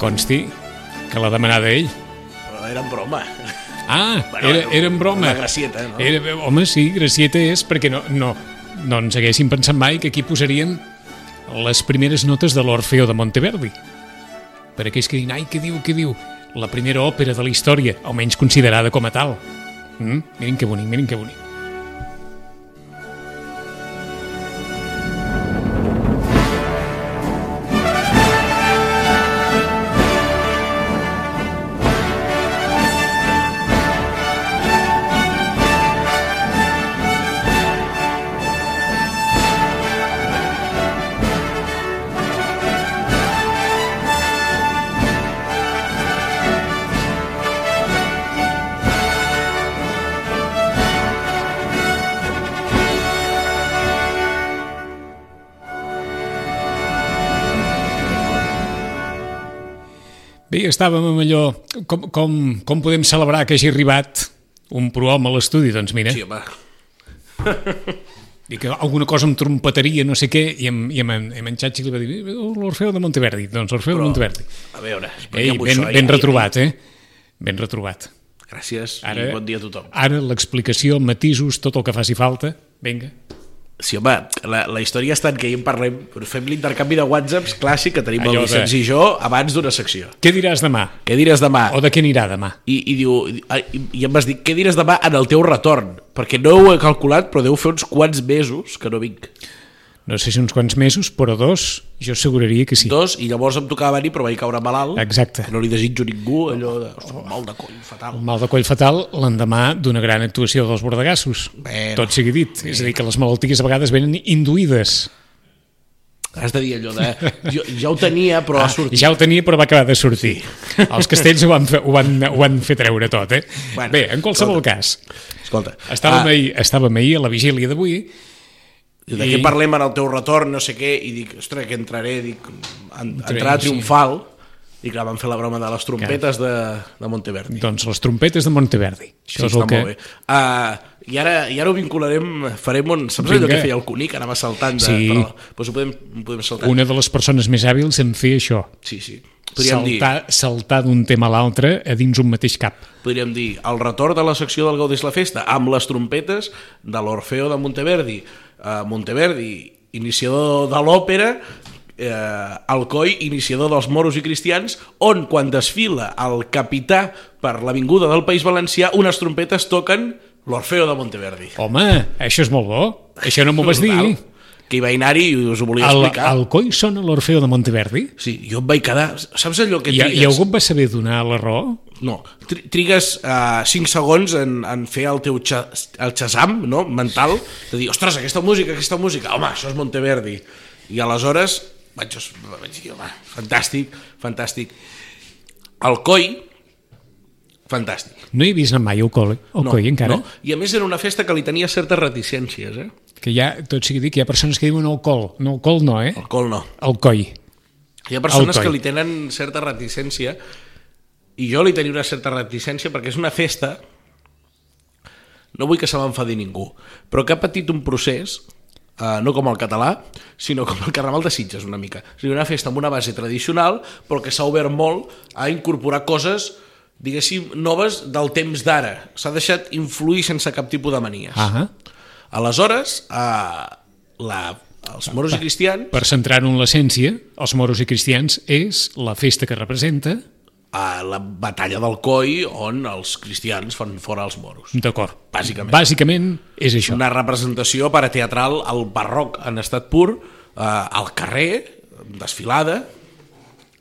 Consti que l'ha demanada ell. Però era en broma. Ah, Bueno, era, era en broma. una gracieta, no? Era, home, sí, gracieta és, perquè no, no, no ens haguéssim pensat mai que aquí posarien les primeres notes de l'Orfeo de Monteverdi. Per aquells que diuen, ai, què diu, què diu? La primera òpera de la història, almenys considerada com a tal. Mm? Miren que bonic, miren que bonic. Estàvem amb allò... Com, com, com podem celebrar que hagi arribat un prohom a l'estudi? Doncs mira, Sí, home. i que alguna cosa em trompetaria, no sé què, i en, i en, en, en Xatxi li va dir "Oh, l'Orfeo de Monteverdi. Doncs l'Orfeo de Monteverdi. A veure, Ei, expliquem-ho ben, això. ben ja, retrobat, eh? Ben retrobat. Gràcies Ara, i bon dia a tothom. Ara l'explicació, matisos, tot el que faci falta. Vinga. Sí, home, la, la història està en què hi en parlem, però fem l'intercanvi de whatsapps clàssic que tenim Allò el Vicenç i jo abans d'una secció. Què diràs demà? Què diràs demà? O de què anirà demà? I, i diu, i, i em vas dir, què diràs demà en el teu retorn? Perquè no ho he calculat, però deu fer uns quants mesos que no vinc. No sé si uns quants mesos, però dos, jo asseguraria que sí. Dos, i llavors em tocava venir, però vaig caure malalt. Exacte. No li desitjo ningú, allò de... Ostres, mal de coll, fatal. El mal de coll fatal l'endemà d'una gran actuació dels bordegassos. Bueno. Tot sigui dit. És a dir, que les malalties a vegades venen induïdes. Has de dir allò de... Jo, ja ho tenia, però ha sortit. Ah, Ja ho tenia, però va acabar de sortir. Els castells ho van, fer, ho, van, ho van fer treure tot, eh? Bueno, Bé, en qualsevol escolta. cas, Escolta, estàvem, ah, ahir, estàvem ahir a la vigília d'avui de què parlem en el teu retorn, no sé què, i dic, ostres, que entraré, dic, en, entrada sí. triomfal, i clar, van fer la broma de les trompetes de, de Monteverdi. Doncs les trompetes de Monteverdi. Sí, Això és està el que... molt bé. Uh, i, ara, I ara ho vincularem, farem un... Saps allò Vinga. que feia el Cunic? Anava saltant de... Sí. Però, doncs ho podem, ho podem saltar. Una de les persones més hàbils en fer això. Sí, sí. Podríem dir, Saltar, saltar d'un tema a l'altre a dins un mateix cap. podríem dir el retorn de la secció del Gaudés la Festa amb les trompetes de l'Orfeo de Monteverdi. Uh, Monteverdi, iniciador de l'òpera, eh, Alcoi, iniciador dels moros i cristians, on quan desfila el capità per l'avinguda del País Valencià, unes trompetes toquen l'Orfeo de Monteverdi. Home, això és molt bo. Això no m'ho vas dir. Que hi va anar-hi i us ho volia El, explicar. el coi sona l'Orfeo de Monteverdi? Sí, jo em vaig quedar... Saps allò que I, trigues? I algú va saber donar la raó? No, tri trigues uh, 5 segons en, en fer el teu xa el xasam no? mental, de dir, ostres, aquesta música, aquesta música, home, això és Monteverdi. I aleshores vaig, vaig dir, home, fantàstic, fantàstic. El coi, fantàstic. No he vist mai al coi, al No, coi encara. No. I a més era una festa que li tenia certes reticències, eh? Que hi ha, tot sigui dit, que hi ha persones que diuen el col. No, el col no, eh? El col no. El coi. Hi ha persones que li tenen certa reticència i jo li tenia una certa reticència perquè és una festa no vull que se m'enfadi ningú però que ha patit un procés Uh, no com el català, sinó com el Carnaval de Sitges, una mica. A dir, una festa amb una base tradicional, però que s'ha obert molt a incorporar coses, diguéssim, noves del temps d'ara. S'ha deixat influir sense cap tipus de manies. Ah Aleshores, uh, la, els moros i cristians Per centrar-ho en l'essència, els moros i cristians és la festa que representa... a la batalla del Coi on els cristians fan fora els moros. D'acord. Bàsicament. Bàsicament és això. Una representació per a teatral al barroc en estat pur, eh, al carrer, desfilada,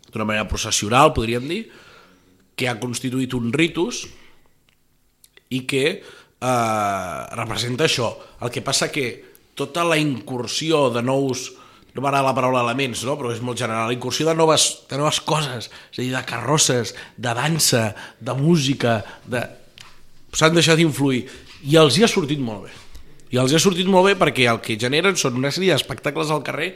d'una manera processional, podríem dir, que ha constituït un ritus i que eh, representa això. El que passa que tota la incursió de nous no m'agrada la paraula elements, no? però és molt general, la incursió de noves, de noves coses, és a dir, de carrosses, de dansa, de música, de... s'han deixat d'influir, i els hi ha sortit molt bé. I els hi ha sortit molt bé perquè el que generen són una sèrie d'espectacles al carrer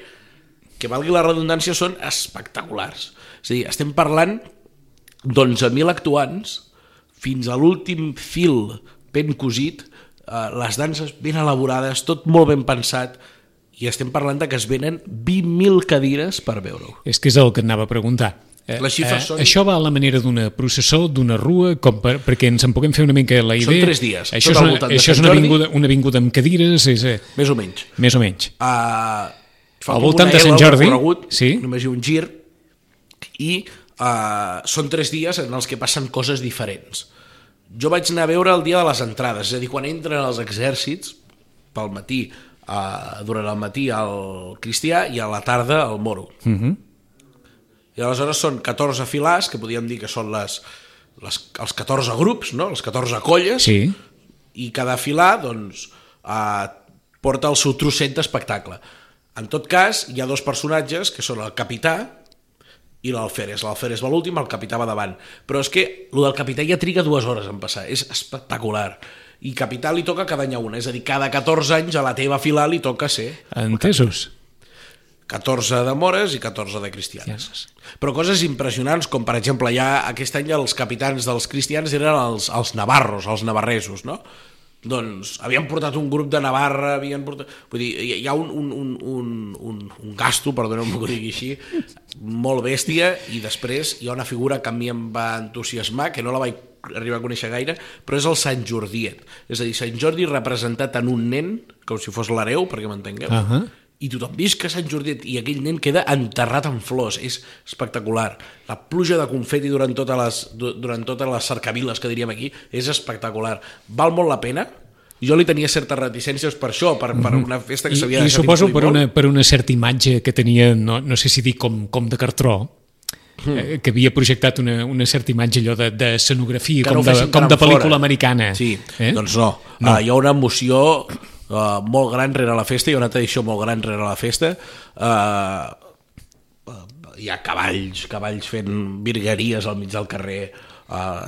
que, valgui la redundància, són espectaculars. És a dir, estem parlant d'11.000 actuants fins a l'últim fil ben cosit, eh, les danses ben elaborades, tot molt ben pensat, i estem parlant de que es venen 20.000 cadires per veure-ho. És que és el que et anava a preguntar. Eh, Les xifres són- Això va a la manera d'una processó, d'una rua, com per, perquè ens en puguem fer una mica la idea. tres dies, Això és una, això és una Jordi. avinguda, una avinguda amb cadires, és, eh, Més o menys. més o menys. Uh, Al voltant de Sant Jordi, recorregut, sí. només hi un gir, i uh, són tres dies en els que passen coses diferents. Jo vaig anar a veure el dia de les entrades, és a dir, quan entren els exèrcits, pel matí, uh, durant el matí al cristià i a la tarda al moro. Uh -huh. I aleshores són 14 filars, que podríem dir que són les, les, els 14 grups, no? les 14 colles, Sí. i cada filar doncs, eh, porta el seu trosset d'espectacle. En tot cas, hi ha dos personatges, que són el capità i l'alferes. L'alferes va l'últim, el capità va davant. Però és que el del capità ja triga dues hores en passar, és espectacular. I capità li toca cada any a una, és a dir, cada 14 anys a la teva filar li toca ser Entesos. 14 de mores i 14 de cristianes. Però coses impressionants, com per exemple, ja aquest any els capitans dels cristians eren els, els navarros, els navarresos, no? Doncs havien portat un grup de Navarra, havien portat... Vull dir, hi ha un, un, un, un, un, un gasto, perdoneu-me que ho digui així, molt bèstia, i després hi ha una figura que a mi em va entusiasmar, que no la vaig arribar a conèixer gaire, però és el Sant Jordiet. És a dir, Sant Jordi representat en un nen, com si fos l'hereu, perquè m'entengueu, Uh -huh. I tothom visca Sant Jordiet i aquell nen queda enterrat en flors, és espectacular. La pluja de confeti durant totes les, du- durant totes les cercaviles que diríem aquí és espectacular. Val molt la pena, jo li tenia certes reticències per això, per, per una festa que I, s'havia i deixat suposo per molt. una, per una certa imatge que tenia, no, no sé si dir com, com de cartró, eh, que havia projectat una, una certa imatge allò de, de escenografia, que com, no de, com de pel·lícula fora. americana. Sí, eh? doncs no. No. no. Uh, hi ha una emoció uh, molt gran rere la festa, hi ha una tradició molt gran rere la festa. Uh, hi ha cavalls, cavalls fent virgueries al mig del carrer. Uh,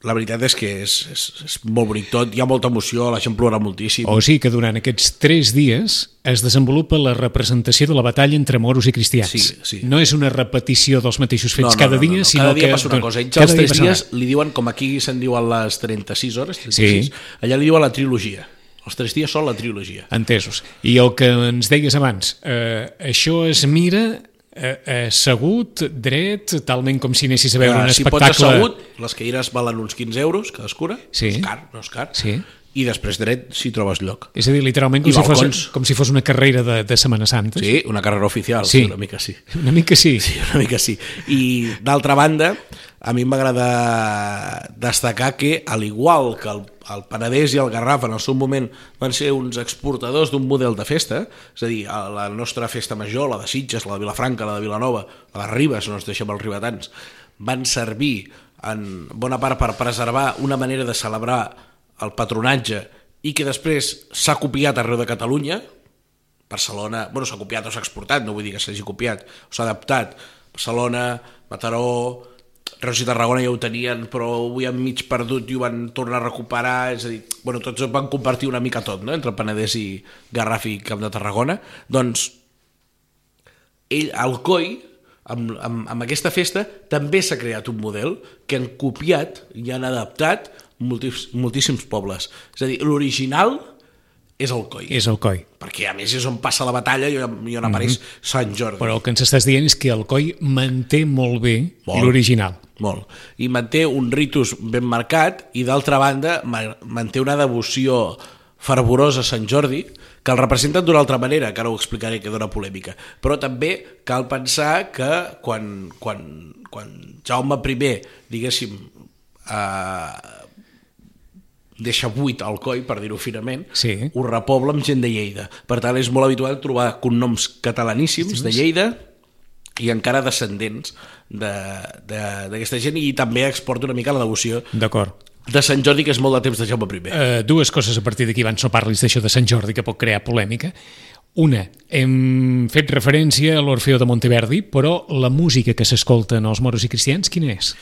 la veritat és que és, és, és molt bonic tot, hi ha molta emoció, la gent plora moltíssim. O sigui que durant aquests tres dies es desenvolupa la representació de la batalla entre moros i cristians. Sí, sí. No és una repetició dels mateixos fets cada dia, sinó cada dia que... passa una cosa. Ells cada els dia tres una. dies li diuen, com aquí se'n diuen les 36 hores, 36, Sí. allà li diuen la trilogia. Els tres dies són la trilogia. Entesos. I el que ens deies abans, eh, això es mira eh, assegut, dret, talment com si anessis a veure Eh, un si pots espectacle... assegut, les cadires valen uns 15 euros cadascuna, Sí. és car, no és car. Sí. I després dret si trobes lloc. És a dir, literalment com, I si fos, com si fos una carrera de, de Setmana Santa. Sí, una carrera oficial, Sí. sí. una mica sí. Una mica sí. Sí, una mica sí. I d'altra banda, a mi m'agrada destacar que, al igual que el, el Penedès i el Garraf en el seu moment van ser uns exportadors d'un model de festa, és a dir, a la nostra festa major, la de Sitges, la de Vilafranca, la de Vilanova, la de Ribes, no ens deixem els ribetans, van servir en bona part per preservar una manera de celebrar el patronatge i que després s'ha copiat arreu de Catalunya, Barcelona, bueno, s'ha copiat o s'ha exportat, no vull dir que s'hagi copiat, s'ha adaptat. Barcelona, Mataró, Reus i Tarragona ja ho tenien, però ho havien mig perdut i ho van tornar a recuperar, és a dir, bueno, tots van compartir una mica tot, no?, entre Penedès i Garraf i Camp de Tarragona. Doncs ell, el COI, amb, amb, amb aquesta festa, també s'ha creat un model que han copiat i han adaptat moltíssims, moltíssims pobles. És a dir, l'original és el COI És el coi. perquè a més és on passa la batalla i on, i on apareix Sant Jordi. Però el que ens estàs dient és que el coi manté molt bé l'original. Molt. I manté un ritus ben marcat i d'altra banda ma- manté una devoció fervorosa a Sant Jordi que el representen d'una altra manera, que ara ho explicaré que dona polèmica. Però també cal pensar que quan, quan, quan Jaume I, diguéssim, eh, deixa buit el coi, per dir-ho finament, Sí. ho repobla amb gent de Lleida. Per tant, és molt habitual trobar cognoms catalaníssims de Lleida i encara descendents de- de- d'aquesta gent i també exporta una mica la devoció D'acord. de Sant Jordi, que és molt de temps de Jaume I. Uh, dues coses a partir d'aquí abans no parlis d'això de Sant Jordi que pot crear polèmica. Una, hem fet referència a l'Orfeo de Monteverdi, però la música que s'escolta en els moros i cristians, quina és?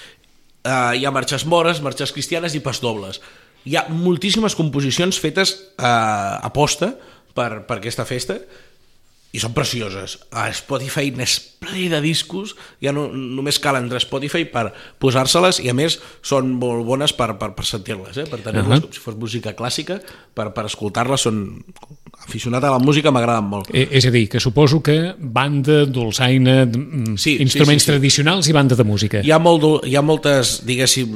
Uh, hi ha marxes mores, marxes cristianes i pas dobles. Hi ha moltíssimes composicions fetes uh, a posta per, per aquesta festa i són precioses. A Spotify n'és ple de discos, ja no, només cal entrar a Spotify per posar-se-les i a més són molt bones per, per, per sentir-les, eh? per tenir-les uh. -huh. com si fos música clàssica, per, per escoltar-les són... Aficionat a la música m'agraden molt. Eh, és a dir, que suposo que banda, dolçaina, mm, Sí, sí, instruments sí, sí. tradicionals i banda de música. Hi ha, molt, hi ha moltes, diguéssim,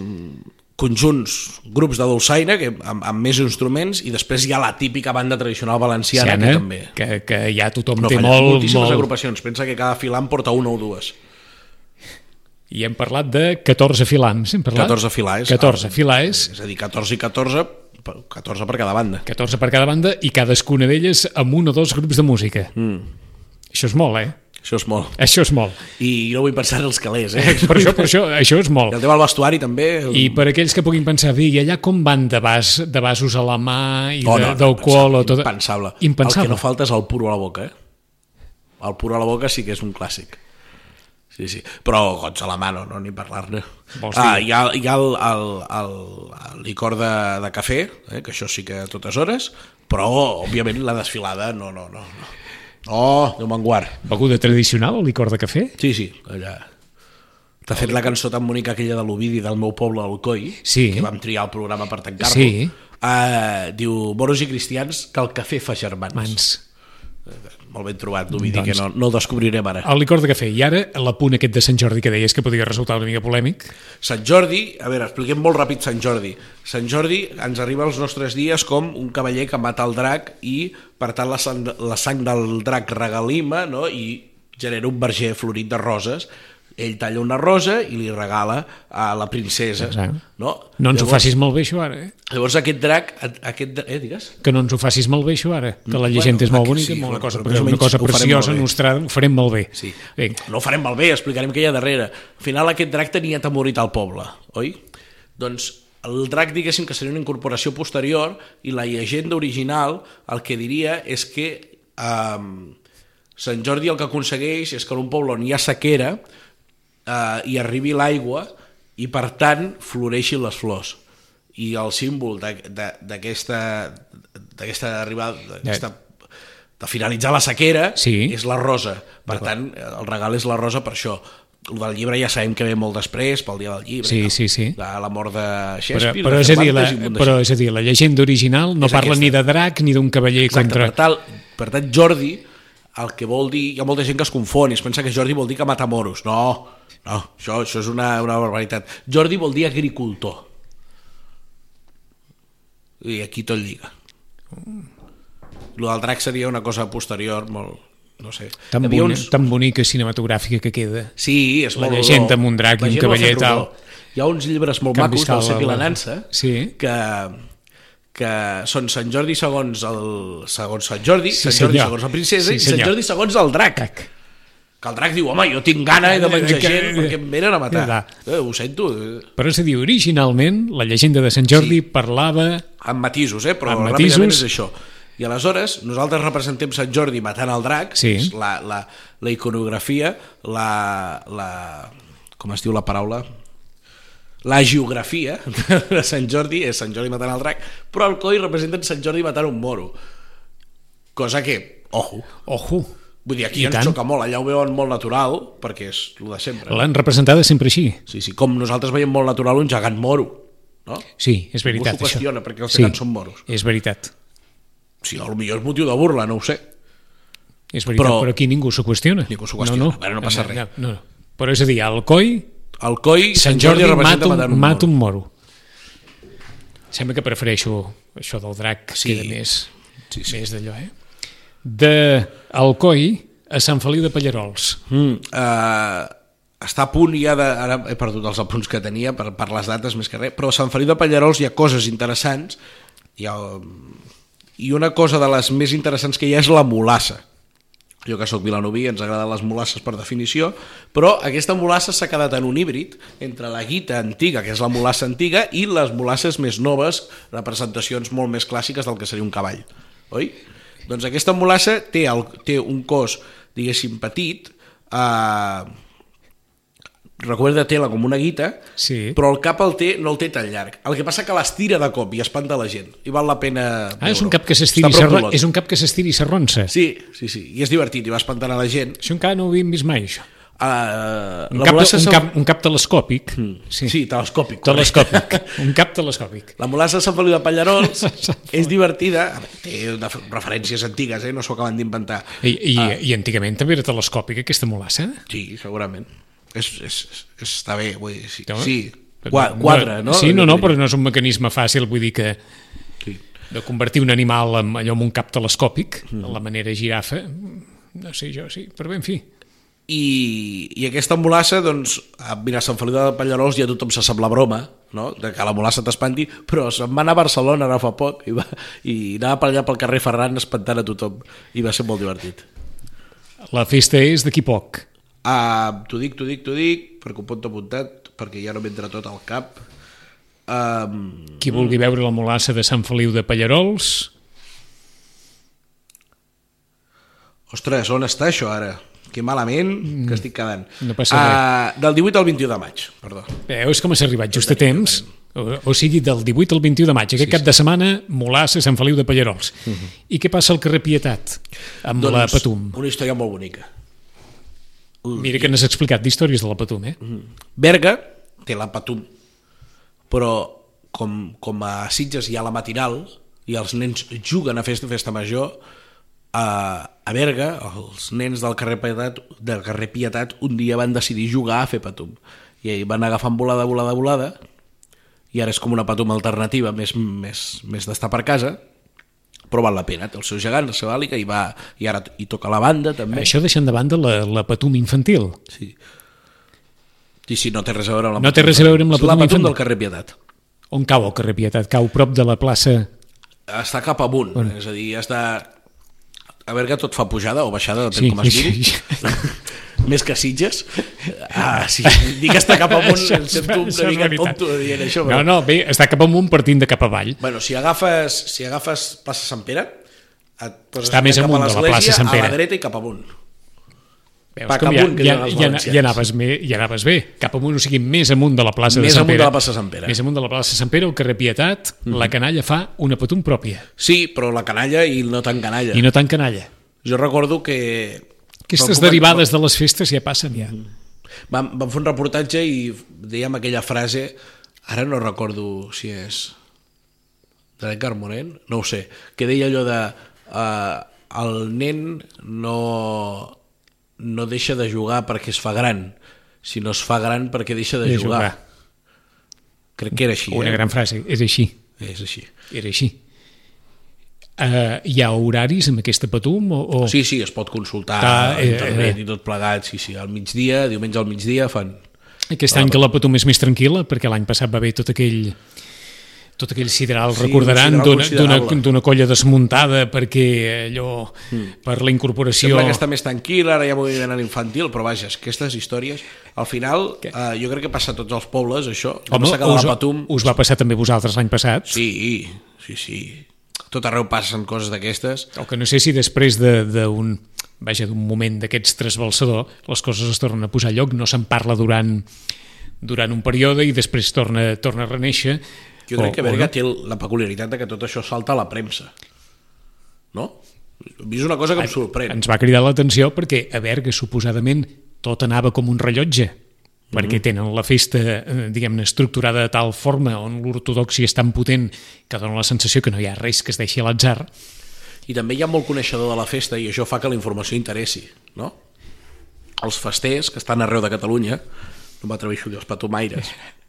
conjunts, grups de dolçaina que, amb, amb més instruments i després hi ha la típica banda tradicional valenciana Siana, que també que, que ja tothom no té molt, moltíssimes molt... agrupacions pensa que cada filant porta una o dues I hem parlat de 14 filams, hem parlat? 14 filars 14 filars, és a dir, 14 i 14 per- 14 per cada banda 14 per cada banda i cadascuna d'elles amb un o dos grups de música. Mm. Això és molt, eh? Això és molt Això és molt. i no vull pensar en els calés eh? Per això, per això, això és I molt. el tema del vestuari també I per aquells que puguin pensar, i allà com van de, vas, de vasos a la mà i Oh, no, no, d'alcohol o tot... impensable. Impensable. El que no falta és el puro a la boca, eh? El puro a la boca sí que és un clàssic. Sí, sí. Però gots a la mà no, no ni parlar-ne. Ah, hi ha, hi ha el, el, el, el licor de, de cafè, eh? que això sí que a totes hores, però, òbviament, la desfilada no, no, no. no. No, Déu me'n guard. Beguda tradicional, el licor de cafè? Sí, sí, allà. T'ha fet la cançó tan bonica aquella de l'Ovidi del meu poble, Alcoi, Sí. que vam triar el programa per tancar-lo. Sí. Uh, diu, moros i cristians, que el cafè fa germans. Mans. Molt ben trobat, Dovidi, Doncs- que no, no el descobrirem ara. El licor de cafè. I ara, l'apunt aquest de Sant Jordi que deies que podria resultar una mica polèmic. Sant Jordi, a veure, expliquem molt ràpid Sant Jordi. Sant Jordi ens arriba als nostres dies com un cavaller que mata el drac i, per tant, la sang, la sang del drac regalima no? i genera un verger florit de roses. Ell talla una rosa i li regala a la princesa. Exacte. No, No ens ho Llavors- facis molt bé, això, ara, eh? Llavors aquest drac, aquest, eh, digues? Que no ens ho facis molt bé, això, ara. Que la llegenda Bueno, és molt bonica, sí, molt una però- cosa, però o una cosa ho farem preciosa, bé. nostrada, ho farem molt bé. Sí. Vinga. No ho farem malbé, explicarem què hi ha darrere. Al final aquest drac tenia temorit al poble, oi? Doncs el drac, diguéssim que seria una incorporació posterior i la llegenda original el que diria és que eh, Sant Jordi el que aconsegueix és que en un poble on hi ha sequera eh, hi arribi l'aigua i per tant floreixin les flors i el símbol d'aquesta d'aquesta arribada d'aquesta de finalitzar la sequera Sí. és la rosa. Per tant, el regal és la rosa per això. El del llibre ja sabem que ve molt després, pel dia del llibre. Sí, tal. sí, sí. De la mort de Però, Shakespeare, però, de és a dir, la, però és a dir, la llegenda original no És parla aquesta. ni de drac ni d'un cavaller Exacte, contra... per, tal, per tant, Jordi, el que vol dir... Hi ha molta gent que es confon i es pensa que Jordi vol dir que mata moros. No, no, això, això és una, una barbaritat. Jordi vol dir agricultor. I aquí tot lliga. Lo del drac seria una cosa posterior, molt... No sé. Tan, boni, tan bonica cinematogràfica que queda. Sí, és La molt llegenda rodó. amb un drac i La un gent cavaller tal. Hi ha uns llibres molt Canvi macos del Sepi la la- Nansa Sí. que, que són Sant Jordi segons el, segons Sant Jordi, Sí, Sant Jordi senyor. segons la princesa Sí, i Sant. Jordi segons el drac. Que el drac diu, home, jo tinc gana de menjar Que- gent perquè em venen a matar. Ja. Eh, ho sento, eh, Però és a dir, originalment, la llegenda de Sant Jordi Sí. parlava... amb matisos, eh? però Amb ràpidament matisos. és això. I aleshores nosaltres representem Sant Jordi matant el drac, Sí. és la, la, la iconografia, la, la... com es diu la paraula? La geografia de Sant Jordi és Sant Jordi matant el drac, però el coi representa Sant Jordi matant un moro. Cosa que, ojo, Ojo, vull dir, aquí I ens tant. xoca molt, allà ho veuen molt natural, perquè és el de sempre. l'han representada sempre així. Sí, sí, com nosaltres veiem molt natural un gegant moro, no? Sí, és veritat, això. qüestiona, perquè els sí, gegants són moros. és veritat. Sí, potser és motiu de burla, no ho sé. És veritat, però, Però- aquí ningú s'ho qüestiona. Ningú s'ho qüestiona. No, no. Bueno, no passa res. No, no, no. Però és a dir, al coi, El coi, Sant Jordi mata un, matant mata un moro. Sembla que prefereixo això del drac, Sí. queda més, Sí, sí. més d'allò, eh? De Alcoi a Sant Feliu de Pallarols. Mm, uh, està a punt ja de... Ara he perdut els apunts que tenia per, per les dates més que res, però a Sant Feliu de Pallarols hi ha coses interessants hi ha, um, i una cosa de les més interessants que hi ha és la molassa. Jo que sóc vilanoví ens agraden les molasses per definició, però aquesta molassa s'ha quedat en un híbrid entre la guita antiga, que és la molassa antiga, i les molasses més noves, representacions molt més clàssiques del que seria un cavall, oi? Doncs aquesta molassa té, el, té un cos, diguéssim, petit, eh, recorda tela com una guita, Sí. però el cap el té, no el té tan llarg. El que passa que l'estira de cop i espanta la gent, i val la pena Ah, és un cap que s'estiri i és un cap que s'estiri i s'arronsa. Sí, sí, sí, i és divertit, i va espantant a la gent. Això encara no ho havíem vist mai, això. Uh, Un, cap, un, cap, un cap telescòpic. Sí, sí telescòpic. correcte. Telescòpic. un cap telescòpic. La molassa de Sant Feliu de Pallarols és divertida, té referències antigues, eh? no s'ho acaben d'inventar. I, i, ah. I antigament també era telescòpica, aquesta molassa? Sí, segurament. És, és, és, està bé, vull dir, sí. Sí. Qua, quadre, no? Sí, no, no, però no és un mecanisme fàcil, vull dir que Sí. de convertir un animal en allò en un cap telescòpic, mm. la manera girafa, no sé jo, sí, però bé, en fi. I, i aquesta molassa, doncs, a- mira, a Sant Feliu de Pallarols ja tothom se sap la broma, no? de que la molassa t'espanti, però se'n va anar a Barcelona ara fa poc i, va, i anava per allà pel carrer Ferran espantant a tothom i va ser molt divertit. La festa és d'aquí poc. Uh, t'ho dic, t'ho dic, t'ho dic, perquè ho pot apuntat, perquè ja no m'entra tot al cap. Um, Qui vulgui veure la molassa de Sant Feliu de Pallarols, ostres, on està això ara? Que malament que estic quedant. No passa uh, Del 18 al 21 de maig, perdó. veus com has arribat just a temps? O, o sigui, del 18 al 21 de maig, aquest cap de setmana, molassa Sant Feliu de Pallarols. I què passa al carrer Pietat, amb la Patum? una història molt bonica. Mira que n'has explicat d'històries de la Patum, eh? Berga té la Patum, però com, com a Sitges hi ha la matinal i els nens juguen a festa, festa major, a, a Berga, els nens del carrer, Pietat, del carrer Pietat un dia van decidir jugar a fer Patum. I van agafant volada, volada, volada, i ara és com una Patum alternativa, més, més, més d'estar per casa, però val la pena, té el seu gegant, la seva àliga, i, va, i ara hi toca la banda també. Això deixant de banda la, la Patum infantil. Sí. Sí, sí, no té res a veure amb la No té res a veure amb la És la Patum Patum infantil. del carrer Pietat. On cau el carrer Pietat? Cau prop de la plaça... Està cap amunt, bueno. és a dir, de... A que tot fa pujada o baixada, depèn Sí, com es miri. sí. Més que Sitges. Ah, sí, que està cap amunt, Això em sento una mica tonto dient això. No, Però... no, bé, està cap amunt partint de cap avall. Bueno, si agafes, si agafes plaça Sant Pere, et poses Està més cap amunt a de la plaça Sant A Pere. la dreta i cap amunt. Veus Pa com ja, amunt, que ja, ja, ja, anaves bé, ja anaves bé. Cap amunt, o sigui, més amunt de la plaça Més de Sant amunt Pere. de la plaça Sant Pere. Més amunt de la plaça Sant Pere, el carrer Pietat, la canalla fa una patum pròpia. Sí, però la canalla i no tan canalla. I no tant canalla. Jo recordo que... Aquestes Vam- derivades de les festes ja passen, ja. Vam, vam fer un reportatge i dèiem aquella frase, ara no recordo si és de l'Edgar Morent, no ho sé, que deia allò de uh, el nen no, no deixa de jugar perquè es fa gran, sinó es fa gran perquè deixa de, De jugar. jugar. Crec que era així. Una eh? gran frase, és així. És així. Era així. Uh, hi ha horaris amb aquesta patum? O, o... Sí, sí, es pot consultar Ta- a eh, internet eh. i tot plegat, sí, sí, al migdia, diumenge al migdia fan... Aquest any que la patum és més tranquil·la, perquè l'any passat va haver tot aquell tot aquell sideral, Sí, recordaran, un d'una- colla desmuntada perquè allò, per la incorporació... Sembla que està més tranquil, ara hi ha moviment a l'infantil, però vaja, aquestes històries, al final, eh, jo crec que passa a tots els pobles, això. Home, de us, Patum... us va passar també vosaltres l'any passat? Sí, sí, sí. Tot arreu passen coses d'aquestes. O que no sé si després de- d'un vaja, d'un moment d'aquests trasbalsador les coses es tornen a posar a lloc, no se'n parla durant, durant un període i després torna, torna a reneixer. Jo crec o, que o Berga no. té la peculiaritat de que tot això salta a la premsa. No? Vist una cosa que em sorprèn. Ens va cridar l'atenció perquè a Berga suposadament tot anava com un rellotge perquè Mhm. tenen la festa, eh, diguem-ne, estructurada de tal forma on l'ortodoxia és tan potent que dona la sensació que no hi ha res que es deixi a l'atzar. I també hi ha molt coneixedor de la festa i això fa que la informació interessi, no? Els festers, que estan arreu de Catalunya, no m'atreveixo a dir els patomaires,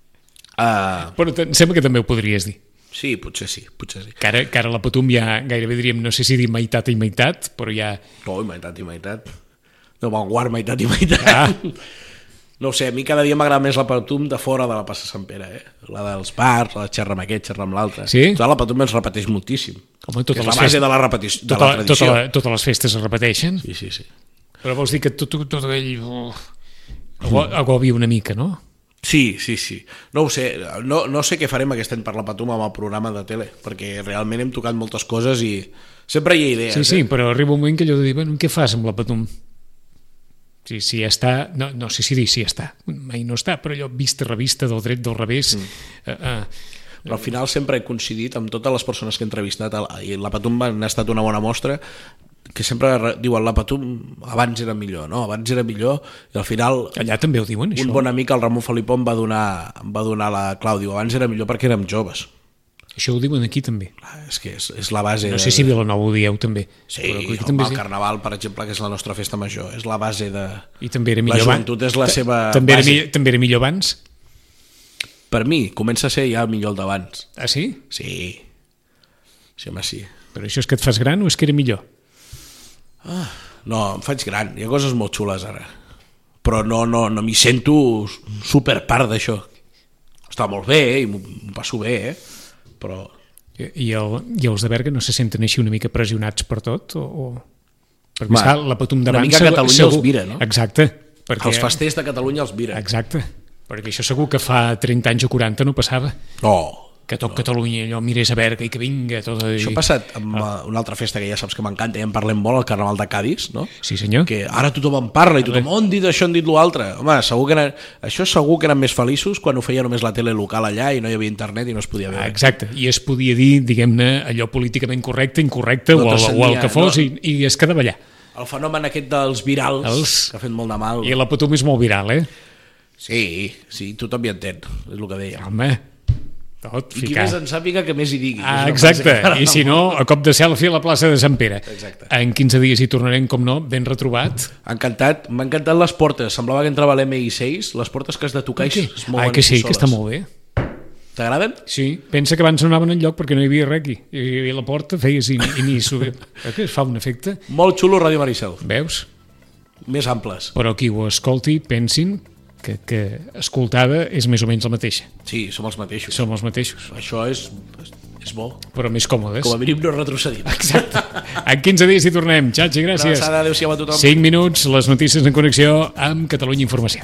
uh, Però te- em sembla que també ho podries dir. sí, potser sí, potser sí. Que ara, que ara la Patum ja gairebé diríem, no sé si dir meitat i meitat, però ja... No, meitat i meitat. No, Vanguard, meitat i meitat. Ah. No sé, a mi cada dia m'agrada més la Patum de fora de la Passa Sant Pere, eh? La dels bars, la xerra amb aquest, xerra amb l'altre. Sí? Clar, la Patum ens repeteix moltíssim. Home, que totes és la les, base festes, de la repetició, de tota, la tradició. tota la, totes les festes es repeteixen, Sí, sí, sí. però vols dir que tot, tot, tot ell oh, ago- agobia una mica, no? Sí, sí, sí. No ho sé, no, no sé què farem aquest any per la Patum amb el programa de tele, perquè realment hem tocat moltes coses i sempre hi ha idees. Sí, sí, Eh? però arriba un moment que allò de dir, bueno, què fas amb la Patum? Sí, sí, està, no, no sé si dir si està, mai no està, però allò vista, revista, del dret, del revés, mm. eh, eh, Però al final sempre he coincidit amb totes les persones que he entrevistat i la Patum n'ha estat una bona mostra que sempre re- diuen la Patum abans era millor, no? Abans era millor i al final allà també ho diuen, això. un bon amic, el Ramon Felipó, em va donar, em va donar la clau. Diu, abans era millor perquè érem joves. Això ho diuen aquí també. Clar, És que és, és la base... No de- sé si a Vilanova ho dieu també. Sí, però aquí el, també, el Carnaval, per exemple, que és la nostra festa major, és la base de... I també era La millor abans. joventut és la seva també era, millor, també era millor abans? Per mi, comença a ser ja millor el d'abans. Ah, sí? Sí. Sí, home, sí. Però això és que et fas gran o és que era millor? No, em faig gran, hi ha coses molt xules ara. Però no, no, no m'hi sento super part d'això. Està molt bé eh, i m'ho passo bé, eh? però I, i, el, I els de Berga no se senten així una mica pressionats per tot? O, o... Perquè esclar, la Patum una d'abans... mica segur- Catalunya els mira, no? Exacte. Perquè, els festers de Catalunya els mira. Exacte. Perquè això segur que fa 30 anys o 40 no passava. No, Que tot Catalunya allò mirés a Berga i que vinga tot... això ha passat amb ah. una altra festa que ja saps que m'encanta i en parlem molt, el Carnaval de Cádiz, no? Sí, senyor. que ara tothom en parla i tothom, on dit això, on dit l'altre? Home, segur que eren, això segur que eren més feliços quan ho feia només la tele local allà i no hi havia internet i no es podia Ah, veure. Exacte, i es podia dir, diguem-ne, allò políticament correcte, incorrecte, No o, el, o el que fos, no. i, i es quedava allà. El fenomen aquest dels virals, Els- que ha fet molt de mal. I la Patum és molt viral, eh? Sí, sí, tothom hi entén, és el que deia. Home, tot I qui més en sàpiga que més hi digui. Ah, exacte, i si no, a cop de selfie a la plaça de Sant Pere. Exacte. En 15 dies hi tornarem, com no, ben retrobat. Encantat, m'ha encantat les portes, semblava que entrava l'MI6, les portes que has de tocar i és molt ah, que sí, boniques que està soles. molt bé. T'agraden? Sí, pensa que abans no anaven enlloc perquè no hi havia res aquí. I, i la porta feies i, i ni subir. que fa un efecte, Molt xulo Ràdio Maricel, veus? més amples. Però qui ho escolti, pensin que, que escoltada és més o menys la mateixa. Sí, som els mateixos. Som els mateixos, Això és, és bo. però més còmodes. Com a mínim no retrocedim. Exacte. En 15 dies hi tornem. Xatxi, Una gràcies. abraçada, adéu-siau a tothom. 5 minuts, les notícies en connexió amb Catalunya Informació.